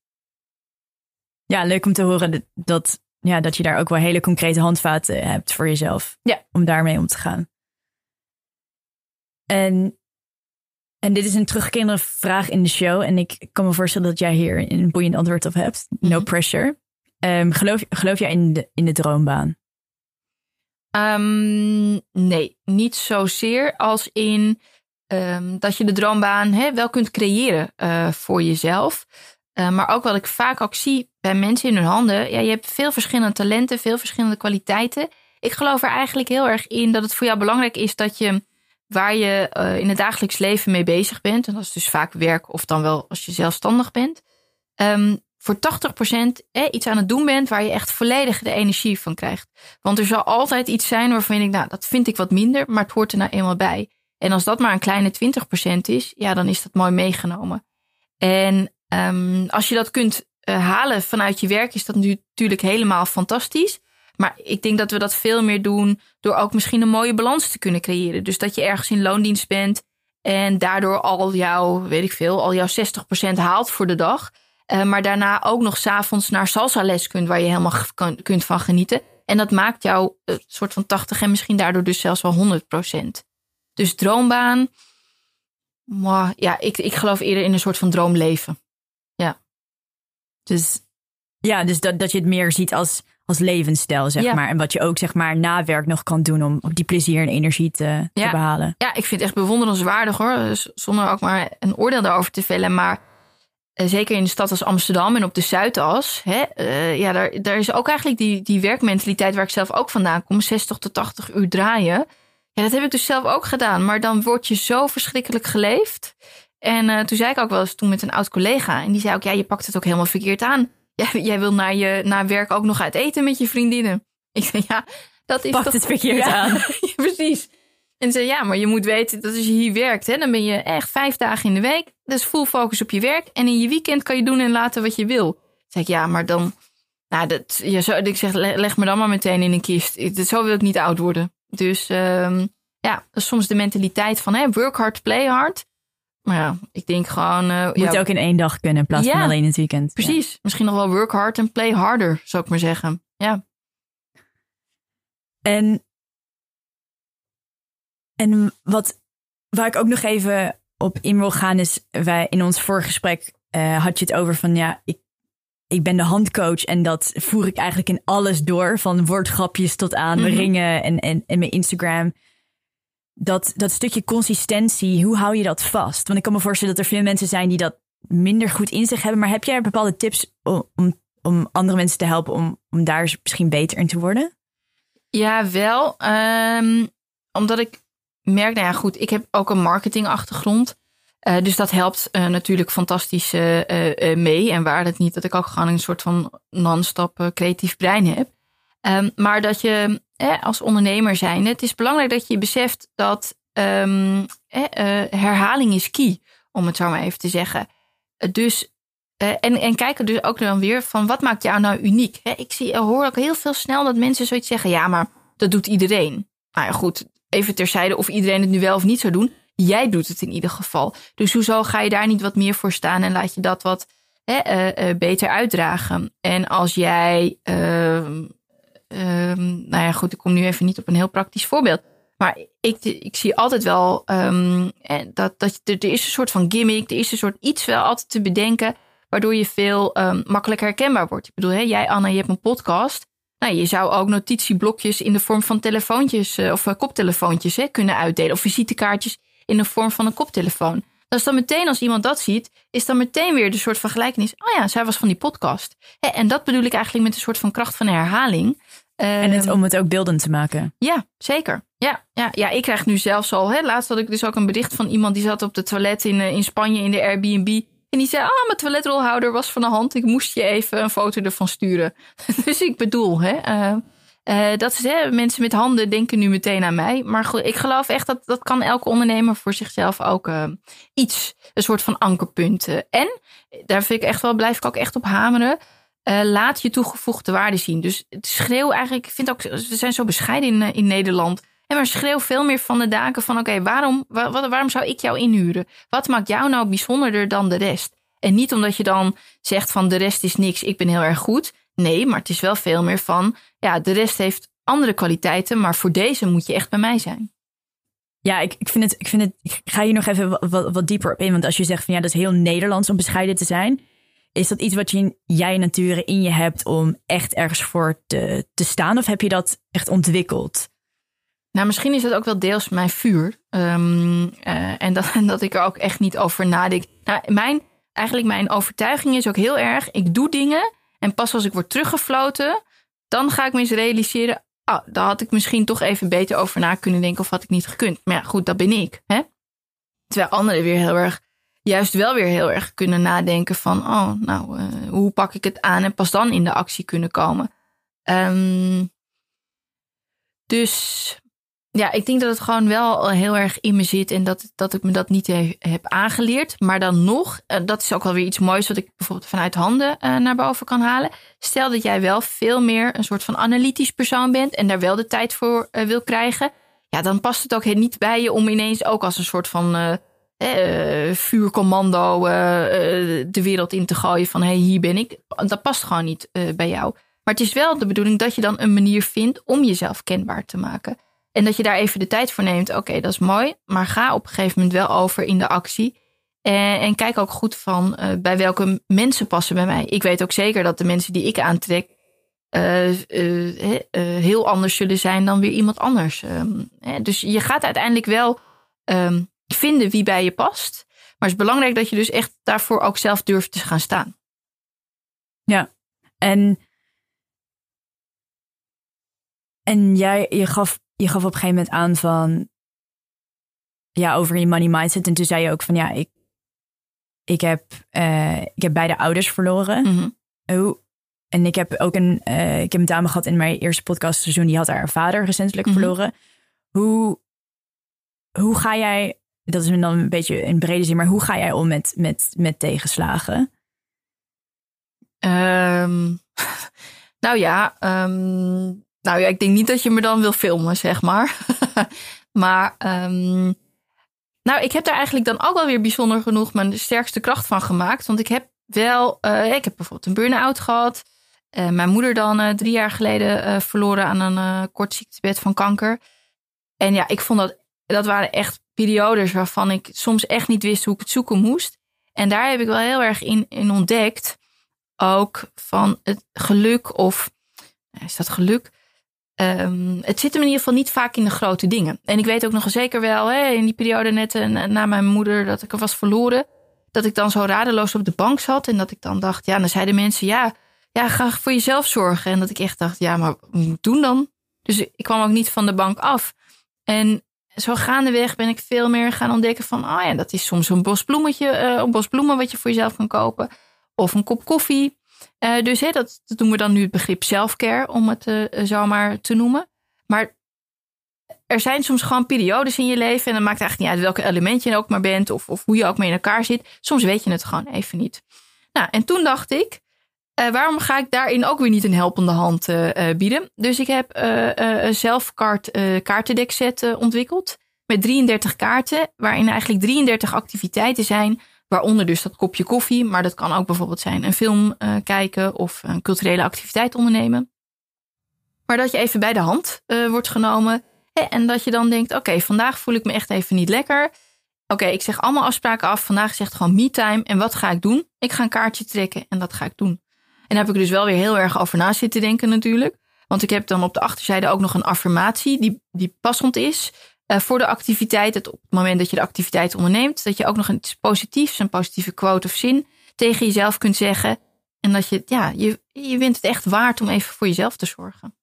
Ja, leuk om te horen dat, ja, dat je daar ook wel hele concrete handvaten hebt voor jezelf. Ja. Om daarmee om te gaan. En En dit is een terugkerende vraag in de show. En ik kan me voorstellen dat jij hier een boeiend antwoord op hebt. No Mhm. pressure. Ehm, geloof, geloof jij in de, in de droombaan? Ehm, nee, niet zozeer als in ehm, dat je de droombaan hè, wel kunt creëren eh, voor jezelf. Eh, maar ook wat ik vaak ook zie bij mensen in hun handen. Ja, je hebt veel verschillende talenten, veel verschillende kwaliteiten. Ik geloof er eigenlijk heel erg in dat het voor jou belangrijk is dat je waar je eh, in het dagelijks leven mee bezig bent, en dat is dus vaak werk of dan wel als je zelfstandig bent, ehm, voor 80% eh, iets aan het doen bent waar je echt volledig de energie van krijgt. Want er zal altijd iets zijn waarvan denkt, nou, dat vind ik wat minder, maar het hoort er nou eenmaal bij. En als dat maar een kleine 20% is, ja, dan is dat mooi meegenomen. En ehm, als je dat kunt eh, halen vanuit je werk, is dat natuurlijk helemaal fantastisch. Maar ik denk dat we dat veel meer doen door ook misschien een mooie balans te kunnen creëren. Dus dat je ergens in loondienst bent en daardoor al jouw, weet ik veel, al jouw 60% haalt voor de dag. Uh, maar daarna ook nog s'avonds naar salsa les kunt, waar je helemaal kan, kunt van genieten. En dat maakt jou een soort van 80 en misschien daardoor dus zelfs wel 100%. Dus droombaan, maar ja, ik, ik geloof eerder in een soort van droomleven. Dus ja, dus dat, dat je het meer ziet als, als levensstijl, zeg Ja. maar. En wat je ook, zeg maar, na werk nog kan doen om die plezier en energie te, behalen. Ja, ik vind het echt bewonderenswaardig hoor. Dus Zonder ook maar een oordeel daarover te vellen. Maar eh, zeker in een stad als Amsterdam en op de Zuidas. Hè, eh, ja, daar, daar is ook eigenlijk die, die werkmentaliteit waar ik zelf ook vandaan kom. 60 tot 80 uur draaien. Ja, dat heb ik dus zelf ook gedaan. Maar dan word je zo verschrikkelijk geleefd. En eh, toen zei ik ook wel eens toen met een oud collega. En die zei ook, ja, je pakt het ook helemaal verkeerd aan. Jij, jij wil na je na werk ook nog uit eten met je vriendinnen. Ik zei, ja, dat is Pakt toch... het verkeerd Ja, aan. ja, precies. En zei, ja, maar je moet weten dat als je hier werkt, hè, dan ben je echt vijf dagen in de week. Dus full focus op je werk. En in je weekend kan je doen en laten wat je wil. Zei ik, ja, maar dan... Nou, dat, ja, zo, ik zeg, le- leg me dan maar meteen in een kist. Zo wil ik niet oud worden. Dus ehm, ja, dat is soms de mentaliteit van hè, work hard, play hard. Maar ja, ik denk gewoon... eh, Moet ja, ook in één dag kunnen in plaats van alleen in het weekend. Ja. Precies. Misschien nog wel work hard en play harder, zou ik maar zeggen. Ja. En, en wat, waar ik ook nog even op in wil gaan is, wij in ons vorige gesprek eh, had je het over van ja, ik, ik ben de handcoach en dat voer ik eigenlijk in alles door, van woordgrapjes tot aan Mhm. ringen en, en, en mijn Instagram. Dat, dat stukje consistentie, hoe hou je dat vast? Want ik kan me voorstellen dat er veel mensen zijn die dat minder goed in zich hebben, maar heb jij bepaalde tips om, om, andere mensen te helpen om, om daar misschien beter in te worden? Ja, wel. ehm, omdat ik merk, nou ja, goed, ik heb ook een marketingachtergrond. Eh, dus dat helpt eh, natuurlijk fantastisch eh, mee. En waar het niet dat ik ook gewoon een soort van non-stop creatief brein heb. Ehm, maar dat je eh, als ondernemer zijn, het is belangrijk dat je beseft dat ehm, eh, eh, herhaling is key, om het zo maar even te zeggen. Eh, dus eh, en, en kijken dus ook dan weer van wat maakt jou nou uniek? Ik zie, hoor ook heel veel snel dat mensen zoiets zeggen. Ja, maar dat doet iedereen. Nou ja, goed. Even terzijde of iedereen het nu wel of niet zou doen. Jij doet het in ieder geval. Dus hoezo ga je daar niet wat meer voor staan en laat je dat wat eh, eh, beter uitdragen? En als jij, ehm, ehm, nou ja, goed, ik kom nu even niet op een heel praktisch voorbeeld. Maar ik, ik zie altijd wel ehm, eh, dat, dat er, is een soort van gimmick, er is een soort iets wel altijd te bedenken, waardoor je veel ehm, makkelijker herkenbaar wordt. Ik bedoel, hè, jij Anna, je hebt een podcast. Nou, je zou ook notitieblokjes in de vorm van telefoontjes eh, of eh, koptelefoontjes hè, kunnen uitdelen. Of visitekaartjes in de vorm van een koptelefoon. Dat is dan meteen, als iemand dat ziet, is dan meteen weer de soort van gelijkenis. Oh ja, zij was van die podcast. En dat bedoel ik eigenlijk met een soort van kracht van herhaling. En het, Ehm, om het ook beeldend te maken. ja, zeker. Ja, ja, ja, ik krijg nu zelfs al. Hè, laatst had ik dus ook een bericht van iemand die zat op de toilet in, eh, in Spanje in de Airbnb. En die zei: Ah, mijn toiletrolhouder was van de hand. Ik moest je even een foto ervan sturen. dus ik bedoel, hè, eh, eh, dat is, hè, mensen met handen denken nu meteen aan mij. Maar goed, ik geloof echt dat dat kan elke ondernemer voor zichzelf ook eh, iets, een soort van ankerpunt. eh. En daar vind ik echt wel, blijf ik ook echt op hameren. Eh, laat je toegevoegde waarde zien. Dus schreeuw eigenlijk, ik vind ook, we zijn zo bescheiden in, eh, in Nederland. En maar schreeuw veel meer van de daken van, oké, waarom, wa- wa- waarom zou ik jou inhuren? Wat maakt jou nou bijzonderder dan de rest? En niet omdat je dan zegt van de rest is niks, ik ben heel erg goed. Nee, maar het is wel veel meer van, ja, de rest heeft andere kwaliteiten, maar voor deze moet je echt bij mij zijn. ja, ik, ik, vind het, ik vind het. Ik ga hier nog even wat, wat, dieper op in. Want als je zegt van ja, dat is heel Nederlands om bescheiden te zijn. Is dat iets wat je, jij natuurlijk in je hebt om echt ergens voor te, te staan? Of heb je dat echt ontwikkeld? Nou, misschien is dat ook wel deels mijn vuur. Ehm, eh, en, dat, en dat ik er ook echt niet over nadenk. Nou, mijn, eigenlijk mijn overtuiging is ook heel erg: ik doe dingen. En pas als ik word teruggefloten, dan ga ik me eens realiseren: oh, daar had ik misschien toch even beter over na kunnen denken of had ik niet gekund. Maar ja, goed, dat ben ik. Hè? Terwijl anderen weer heel erg, juist wel weer heel erg kunnen nadenken van, oh, nou, uh, hoe pak ik het aan en pas dan in de actie kunnen komen. Um, dus ja, ik denk dat het gewoon wel heel erg in me zit en dat, dat ik me dat niet heb aangeleerd. Maar dan nog, uh, dat is ook wel weer iets moois wat ik bijvoorbeeld vanuit handen naar boven kan halen. Stel dat jij wel veel meer een soort van analytisch persoon bent en daar wel de tijd voor wil krijgen. Ja, dan past het ook niet bij je om ineens ook als een soort van vuurcommando de wereld in te gooien van hé, hey, hier ben ik. Dat past gewoon niet bij jou. Maar het is wel de bedoeling dat je dan een manier vindt om jezelf kenbaar te maken. En dat je daar even de tijd voor neemt. Oké, dat is mooi. Maar ga op een gegeven moment wel over in de actie. En, en kijk ook goed van uh, bij welke mensen passen bij mij. Ik weet ook zeker dat de mensen die ik aantrek. Uh, heel anders zullen zijn dan weer iemand anders. Um, dus je gaat uiteindelijk wel um, vinden wie bij je past. Maar het is belangrijk dat je dus echt daarvoor ook zelf durft te gaan staan. Ja, en, en jij je gaf je gaf op een gegeven moment aan van ja, over je money mindset. En toen zei je ook van ja, ik, ik, heb, uh, ik heb beide ouders verloren. Mm oh, en ik heb ook een, uh, ik heb een dame gehad in mijn eerste podcastseizoen, die had haar vader recentelijk mm -hmm. verloren. Hoe, hoe ga jij, dat is dan een beetje in brede zin, maar hoe ga jij om met, met, met tegenslagen? Um, nou ja, um, nou ja, ik denk niet dat je me dan wil filmen, zeg maar. maar um, nou, ik heb daar eigenlijk dan ook wel weer bijzonder genoeg mijn sterkste kracht van gemaakt. Want ik heb wel, uh, ik heb bijvoorbeeld een burn-out gehad. Uh, mijn moeder dan uh, drie jaar geleden verloren aan een kort ziektebed van kanker. En ja, ik vond dat, dat waren echt periodes waarvan ik soms echt niet wist hoe ik het zoeken moest. En daar heb ik wel heel erg in, in ontdekt. Ook van het geluk of, is dat geluk? Um, het zit hem in ieder geval niet vaak in de grote dingen. En ik weet ook nog zeker wel, hè, in die periode net uh, na mijn moeder dat ik er was verloren, dat ik dan zo radeloos op de bank zat en dat ik dan dacht, ja, dan zeiden mensen, ja, ja, ga voor jezelf zorgen. En dat ik echt dacht, ja, maar wat moet doen dan? Dus ik kwam ook niet van de bank af. En zo gaandeweg ben ik veel meer gaan ontdekken van, oh ja, dat is soms een bos bloemetje, uh, een bos bloemen wat je voor jezelf kan kopen. Of een kop koffie. Uh, dus hè, dat, doen we dan nu het begrip selfcare, om het uh, zo maar te noemen. Maar er zijn soms gewoon periodes in je leven. En dan maakt het eigenlijk niet uit welke element je ook maar bent. Of, of hoe je ook mee in elkaar zit. Soms weet je het gewoon even niet. Nou, en toen dacht ik, uh, waarom ga ik daarin ook weer niet een helpende hand bieden? Dus ik heb een zelfkaart kaartendekset ontwikkeld. Met 33 kaarten, waarin eigenlijk 33 activiteiten zijn Waaronder dus dat kopje koffie, maar dat kan ook bijvoorbeeld zijn een film uh, kijken of een culturele activiteit ondernemen. Maar dat je even bij de hand uh, wordt genomen en dat je dan denkt: oké, vandaag voel ik me echt even niet lekker. Oké, ik zeg allemaal afspraken af. Vandaag zegt gewoon me-time. En wat ga ik doen? Ik ga een kaartje trekken en dat ga ik doen. En daar heb ik dus wel weer heel erg over na zitten denken natuurlijk. Want ik heb dan op de achterzijde ook nog een affirmatie die, die passend is. Uh, voor de activiteit, het, op het moment dat je de activiteit onderneemt, dat je ook nog iets positiefs, een positieve quote of zin tegen jezelf kunt zeggen. En dat je, ja, je, je vindt het echt waard om even voor jezelf te zorgen.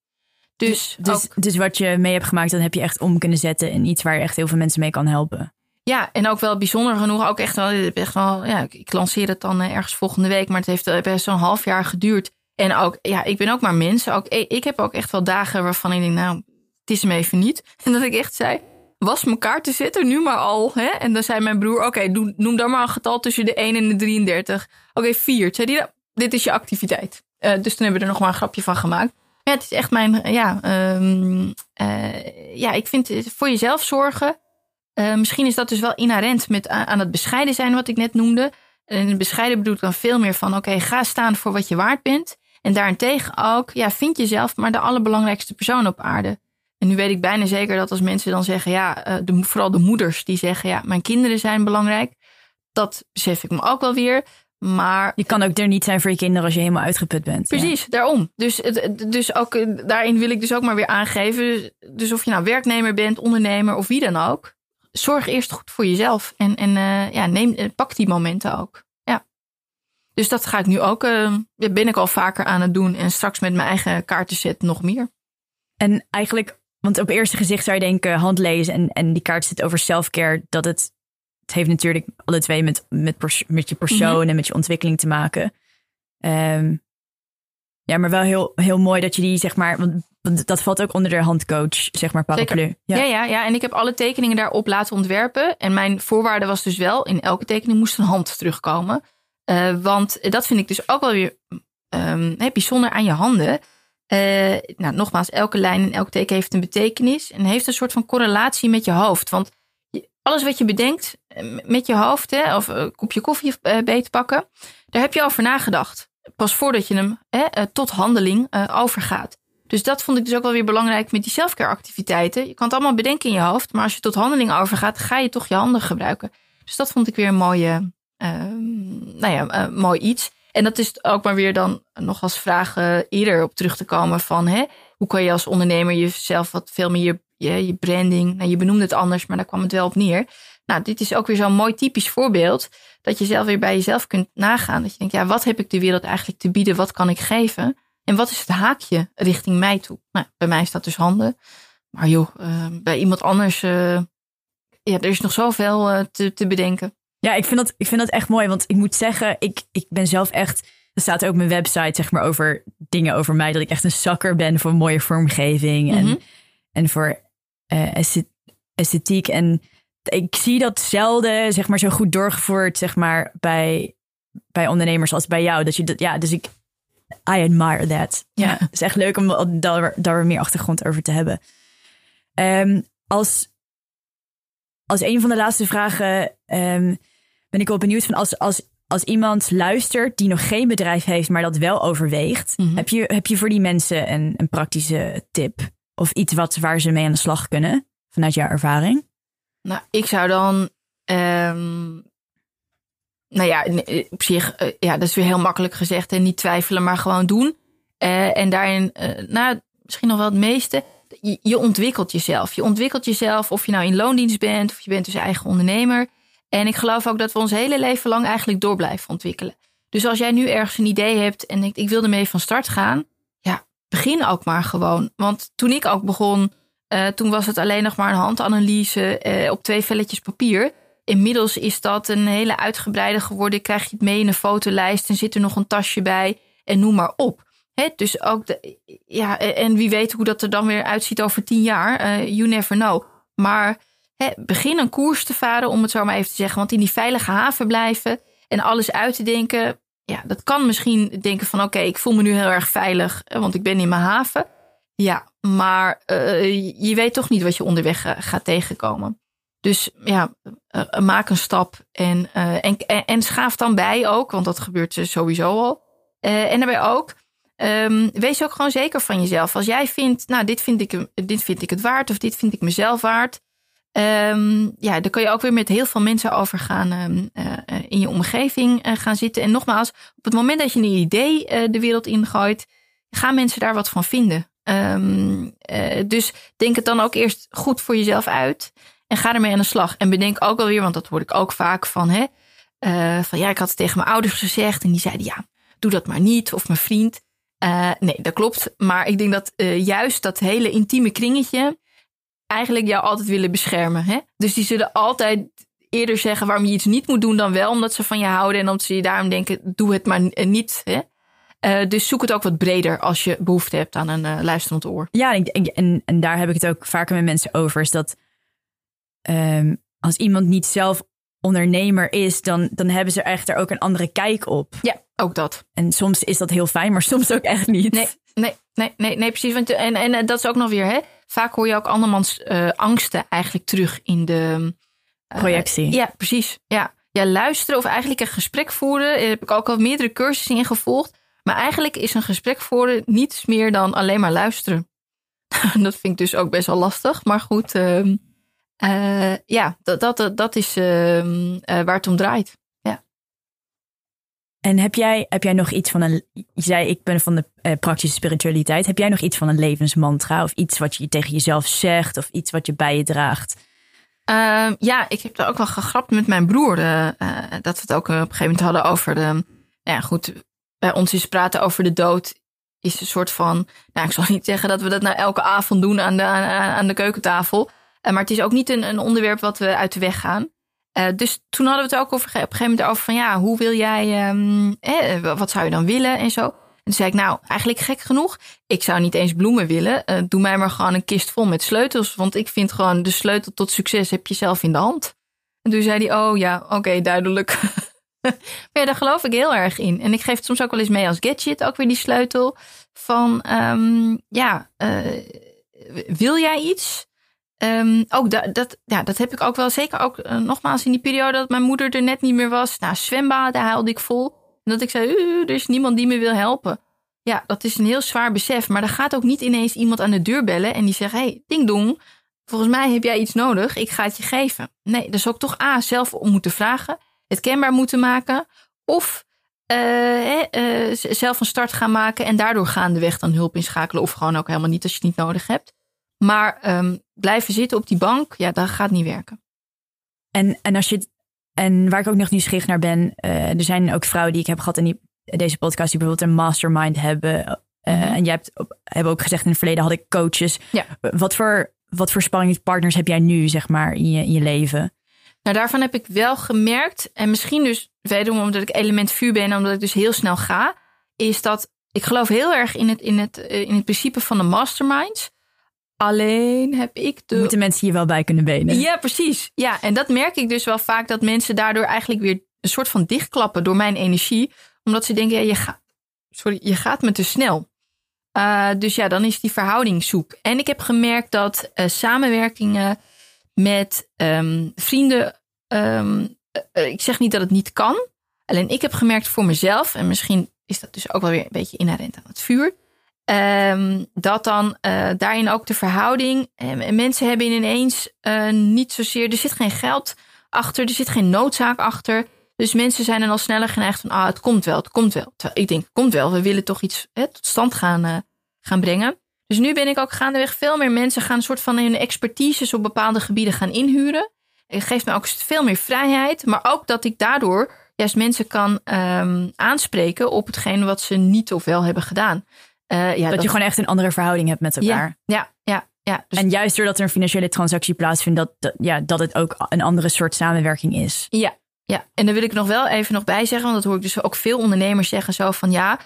Dus, dus, ook, dus wat je mee hebt gemaakt, dan heb je echt om kunnen zetten in iets waar je echt heel veel mensen mee kan helpen. Ja, en ook wel bijzonder genoeg, ook echt wel, echt wel ja, ik lanceer het dan ergens volgende week, maar het heeft best zo'n half jaar geduurd. En ook, ja, ik ben ook maar mens. Ook, ik heb ook echt wel dagen waarvan ik denk, nou, het is hem even niet. En dat ik echt zei, was mijn kaarten zitten nu maar al. Hè? En dan zei mijn broer, oké, noem dan maar een getal tussen de 1 en de 33. Oké, 4. Zei die, dit is je activiteit. Uh, dus toen hebben we er nog maar een grapje van gemaakt. Ja, het is echt mijn, ja, um, uh, ja, ik vind voor jezelf zorgen. Misschien is dat dus wel inherent met aan het bescheiden zijn wat ik net noemde. En bescheiden bedoel ik dan veel meer van, oké, ga staan voor wat je waard bent. En daarentegen ook, ja, vind jezelf maar de allerbelangrijkste persoon op aarde. En nu weet ik bijna zeker dat als mensen dan zeggen, ja, eh, de, vooral de moeders die zeggen, ja, mijn kinderen zijn belangrijk. Dat besef ik me ook wel weer. Maar je kan ook er niet zijn voor je kinderen als je helemaal uitgeput bent. Precies, daarom. Dus, dus ook, eh, daarin wil ik dus ook maar weer aangeven. Dus of je nou werknemer bent, ondernemer of wie dan ook. Zorg eerst goed voor jezelf. En, en uh, ja, neem, pak die momenten ook. Ja. Dus dat ga ik nu ook, uh, ben ik al vaker aan het doen. En straks met mijn eigen kaartenset nog meer. En eigenlijk want op eerste gezicht zou je denken, handlezen en, en die kaart zit over self-care, dat het, het heeft natuurlijk alle twee met, met, met je persoon mhm. en met je ontwikkeling te maken. Ehm, ja, maar wel heel, heel mooi dat je die, zeg maar, want, dat valt ook onder de handcoach, zeg maar, paraplu. Ja. ja. Ja, ja, en ik heb alle tekeningen daarop laten ontwerpen. En mijn voorwaarde was dus wel, in elke tekening moest een hand terugkomen. Uh, want dat vind ik dus ook wel weer um, bijzonder aan je handen. Uh, nou, nogmaals, elke lijn en elk teken heeft een betekenis en heeft een soort van correlatie met je hoofd. Want alles wat je bedenkt eh, met je hoofd, hè, of een kopje koffie beet pakken, daar heb je over nagedacht. Pas voordat je hem hè, tot handeling overgaat. Dus dat vond ik dus ook wel weer belangrijk met die selfcare activiteiten. Je kan het allemaal bedenken in je hoofd, maar als je tot handeling overgaat, ga je toch je handen gebruiken. Dus dat vond ik weer een mooie, nou ja, mooi iets. En dat is ook maar weer dan nog als vraag eerder op terug te komen van hè, hoe kan je als ondernemer jezelf wat veel meer je, je, branding, nou, je benoemde het anders, maar daar kwam het wel op neer. Nou, dit is ook weer zo'n mooi typisch voorbeeld dat je zelf weer bij jezelf kunt nagaan. Dat je denkt, ja, wat heb ik de wereld eigenlijk te bieden? Wat kan ik geven? En wat is het haakje richting mij toe? Nou, bij mij staat dus handen. Maar joh, uh, bij iemand anders, uh, ja, er is nog zoveel uh, te, te bedenken. Ja, ik vind, dat, ik vind dat echt mooi. Want ik moet zeggen, ik, ik ben zelf echt. Er staat ook mijn website, zeg maar, over dingen over mij. Dat ik echt een zakker ben voor mooie vormgeving. En, mhm. en voor uh, esthetiek. En ik zie dat zelden, zeg maar, zo goed doorgevoerd, zeg maar, bij, bij ondernemers als bij jou. Dat je dat, ja, dus ik. I admire that. Ja, het is echt leuk om daar, daar meer achtergrond over te hebben. Um, als, als een van de laatste vragen um, ben ik wel benieuwd van als, als, als iemand luistert die nog geen bedrijf heeft, maar dat wel overweegt. Mhm. heb, je, heb je voor die mensen een, een praktische tip? Of iets wat, waar ze mee aan de slag kunnen vanuit jouw ervaring? Nou, ik zou dan. Um, nou ja, op zich, uh, ja, dat is weer heel makkelijk gezegd. En niet twijfelen, maar gewoon doen. Uh, en daarin, uh, nou, misschien nog wel het meeste. Je, je, ontwikkelt jezelf. Je ontwikkelt jezelf, of je nou in loondienst bent, of je bent dus eigen ondernemer. En ik geloof ook dat we ons hele leven lang eigenlijk door blijven ontwikkelen. Dus als jij nu ergens een idee hebt en denkt, ik wil ermee van start gaan, ja, begin ook maar gewoon. Want toen ik ook begon, uh, toen was het alleen nog maar een handanalyse uh, op twee velletjes papier. Inmiddels is dat een hele uitgebreide geworden. Krijg je het mee in een fotolijst en zit er nog een tasje bij en noem maar op. Dus ook de, ja, en wie weet hoe dat er dan weer uitziet over tien jaar. Uh, you never know. Maar begin een koers te varen, om het zo maar even te zeggen. Want in die veilige haven blijven en alles uit te denken. Ja, dat kan misschien denken van oké, ik voel me nu heel erg veilig, want ik ben in mijn haven. Ja, maar uh, je weet toch niet wat je onderweg uh, gaat tegenkomen. Dus ja, maak een stap en, en, en, schaaf dan bij ook, want dat gebeurt sowieso al. en daarbij ook, um, wees ook gewoon zeker van jezelf. Als jij vindt, nou, dit vind, ik, dit vind ik het waard of dit vind ik mezelf waard. Um, ja, daar kun je ook weer met heel veel mensen over gaan um, uh, in je omgeving uh, gaan zitten. En nogmaals, op het moment dat je een idee de wereld ingooit, gaan mensen daar wat van vinden. Um, dus denk het dan ook eerst goed voor jezelf uit en ga ermee aan de slag. En bedenk ook alweer, want dat hoor ik ook vaak van, hè, van ja, ik had het tegen mijn ouders gezegd en die zeiden ja, doe dat maar niet. Of mijn vriend. nee, dat klopt. Maar ik denk dat juist dat hele intieme kringetje eigenlijk jou altijd willen beschermen. Hè? Dus die zullen altijd eerder zeggen waarom je iets niet moet doen dan wel, omdat ze van je houden en omdat ze je daarom denken, doe het maar niet. Hè? Uh, dus zoek het ook wat breder als je behoefte hebt aan een uh, luisterend oor. Ja, en, en, en, daar heb ik het ook vaker met mensen over. Is dat um, als iemand niet zelf ondernemer is, dan, dan hebben ze echt er ook een andere kijk op. Ja, ook dat. En soms is dat heel fijn, maar soms ook echt niet. Nee, nee, nee, nee, nee precies. Want, en, en eh, dat is ook nog weer, hè? Vaak hoor je ook andermans uh, angsten eigenlijk terug in de uh, projectie. Ja, precies. Ja. ja, luisteren of eigenlijk een gesprek voeren. Daar heb ik ook al meerdere cursussen in gevolgd. Maar eigenlijk is een gesprek voeren niets meer dan alleen maar luisteren. dat vind ik dus ook best wel lastig. Maar goed, ehm, eh, ja, dat, dat, dat is ehm, eh, waar het om draait. En heb jij, heb jij nog iets van een. Je zei, ik ben van de uh, praktische spiritualiteit. Heb jij nog iets van een levensmantra? Of iets wat je tegen jezelf zegt? Of iets wat je bij je draagt? Ehm, ja, ik heb daar ook wel gegrapt met mijn broer. dat we het ook op een gegeven moment hadden over de. Ja, goed. Bij ons is praten over de dood is een soort van. Nou, ik zal niet zeggen dat we dat nou elke avond doen aan de, aan, de keukentafel. Maar het is ook niet een, een, onderwerp wat we uit de weg gaan. Uh, dus toen hadden we het ook over, op een gegeven moment over van ja, hoe wil jij, um, eh, wat zou je dan willen en zo. En zei ik, nou, eigenlijk gek genoeg, ik zou niet eens bloemen willen. Uh, doe mij maar gewoon een kist vol met sleutels. Want ik vind gewoon de sleutel tot succes heb je zelf in de hand. En toen zei hij, oh ja, oké, duidelijk. maar ja, daar geloof ik heel erg in. En ik geef het soms ook wel eens mee als gadget, ook weer die sleutel. Van, um, ja, uh, wil jij iets? Um, ook dat, ja, dat heb ik ook wel zeker ook uh, nogmaals in die periode dat mijn moeder er net niet meer was. Nou, zwembaden huilde ik vol. En dat ik zei, er is niemand die me wil helpen. Ja, dat is een heel zwaar besef. Maar er gaat ook niet ineens iemand aan de deur bellen en die zegt, hey, ding dong, volgens mij heb jij iets nodig, ik ga het je geven. Nee, dus ook toch A, zelf om moeten vragen het kenbaar moeten maken. Of uh, uh, zelf een start gaan maken en daardoor gaandeweg dan hulp inschakelen. Of gewoon ook helemaal niet als je het niet nodig hebt. Maar um, blijven zitten op die bank, ja, dat gaat niet werken. En, en, als je, en waar ik ook nog nieuwsgierig naar ben, uh, er zijn ook vrouwen die ik heb gehad in die, deze podcast die bijvoorbeeld een mastermind hebben. Mm -hmm. En jij hebt, hebt ook gezegd in het verleden had ik coaches. Ja. Wat voor, wat voor spanningspartners heb jij nu, zeg maar, in je, in je leven? Nou, daarvan heb ik wel gemerkt, en misschien dus wederom omdat ik element vuur ben en omdat ik dus heel snel ga, is dat ik geloof heel erg in het, in het, in het principe van de masterminds. Alleen heb ik de. Moeten mensen hier wel bij kunnen benen? Ja, precies. Ja, en dat merk ik dus wel vaak dat mensen daardoor eigenlijk weer een soort van dichtklappen door mijn energie. Omdat ze denken, ja, je gaat, sorry, je gaat me te snel. Uh, dus ja, dan is die verhouding zoek. En ik heb gemerkt dat uh, samenwerkingen met um, vrienden. Um, ik zeg niet dat het niet kan. Alleen ik heb gemerkt voor mezelf, en misschien is dat dus ook wel weer een beetje inherent aan het vuur. Um, dat dan uh, daarin ook de verhouding. En mensen hebben ineens uh, niet zozeer. Er zit geen geld achter, er zit geen noodzaak achter. Dus mensen zijn dan al sneller geneigd van: ah, het komt wel, het komt wel. Ik denk, het komt wel, we willen toch iets hè, tot stand gaan, uh, gaan brengen. Dus nu ben ik ook gaandeweg veel meer mensen gaan een soort van hun expertises op bepaalde gebieden gaan inhuren. Het geeft me ook veel meer vrijheid, maar ook dat ik daardoor juist mensen kan um, aanspreken op hetgeen wat ze niet of wel hebben gedaan. Uh, ja, dat, dat, je gewoon echt een andere verhouding hebt met elkaar. Ja, ja, ja. ja. Dus en juist doordat er een financiële transactie plaatsvindt, dat, dat, ja, dat het ook een andere soort samenwerking is. Ja, ja. En daar wil ik nog wel even nog bij zeggen, want dat hoor ik dus ook veel ondernemers zeggen zo van ja,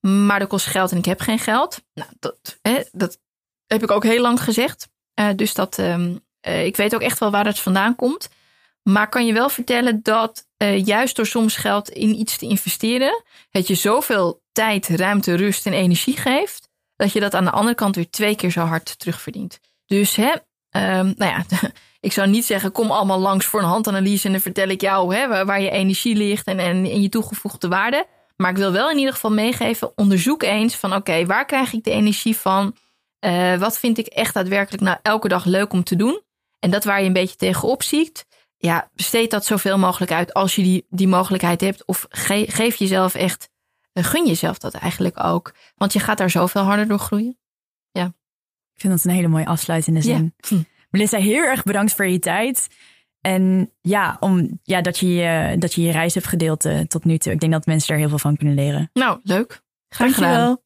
maar dat kost geld en ik heb geen geld. Nou, dat, hè, dat heb ik ook heel lang gezegd. Uh, dus dat, um, uh, ik weet ook echt wel waar het vandaan komt. Maar kan je wel vertellen dat uh, juist door soms geld in iets te investeren, het je zoveel tijd, ruimte, rust en energie geeft, dat je dat aan de andere kant weer twee keer zo hard terugverdient. Dus hè, um, nou ja, ik zou niet zeggen, kom allemaal langs voor een handanalyse en dan vertel ik jou hè, waar je energie ligt en, en, en je toegevoegde waarde. Maar ik wil wel in ieder geval meegeven, onderzoek eens van oké, waar krijg ik de energie van? Uh, wat vind ik echt daadwerkelijk nou elke dag leuk om te doen? En dat waar je een beetje tegenop ziet, ja, besteed dat zoveel mogelijk uit als je die, die mogelijkheid hebt. Of ge, geef jezelf echt, gun jezelf dat eigenlijk ook. Want je gaat daar zoveel harder door groeien. Ja. Ik vind dat een hele mooie afsluitende zin. Ja. Hm. Melissa, heel erg bedankt voor je tijd. En ja, om, ja dat, je, je, dat je je reis hebt gedeeld uh, tot nu toe. Ik denk dat mensen er heel veel van kunnen leren. Nou, leuk. Graag gedaan.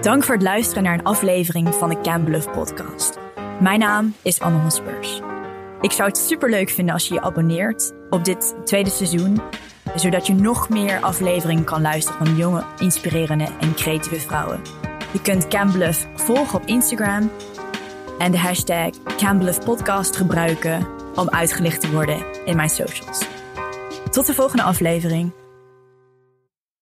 Dank voor het luisteren naar een aflevering van de Bluff podcast. Mijn naam is Anne Hospers. Ik zou het super leuk vinden als je je abonneert op dit tweede seizoen, zodat je nog meer afleveringen kan luisteren van jonge, inspirerende en creatieve vrouwen. Je kunt Can Bluff volgen op Instagram en de hashtag Campbell Podcast gebruiken om uitgelicht te worden in mijn socials. Tot de volgende aflevering.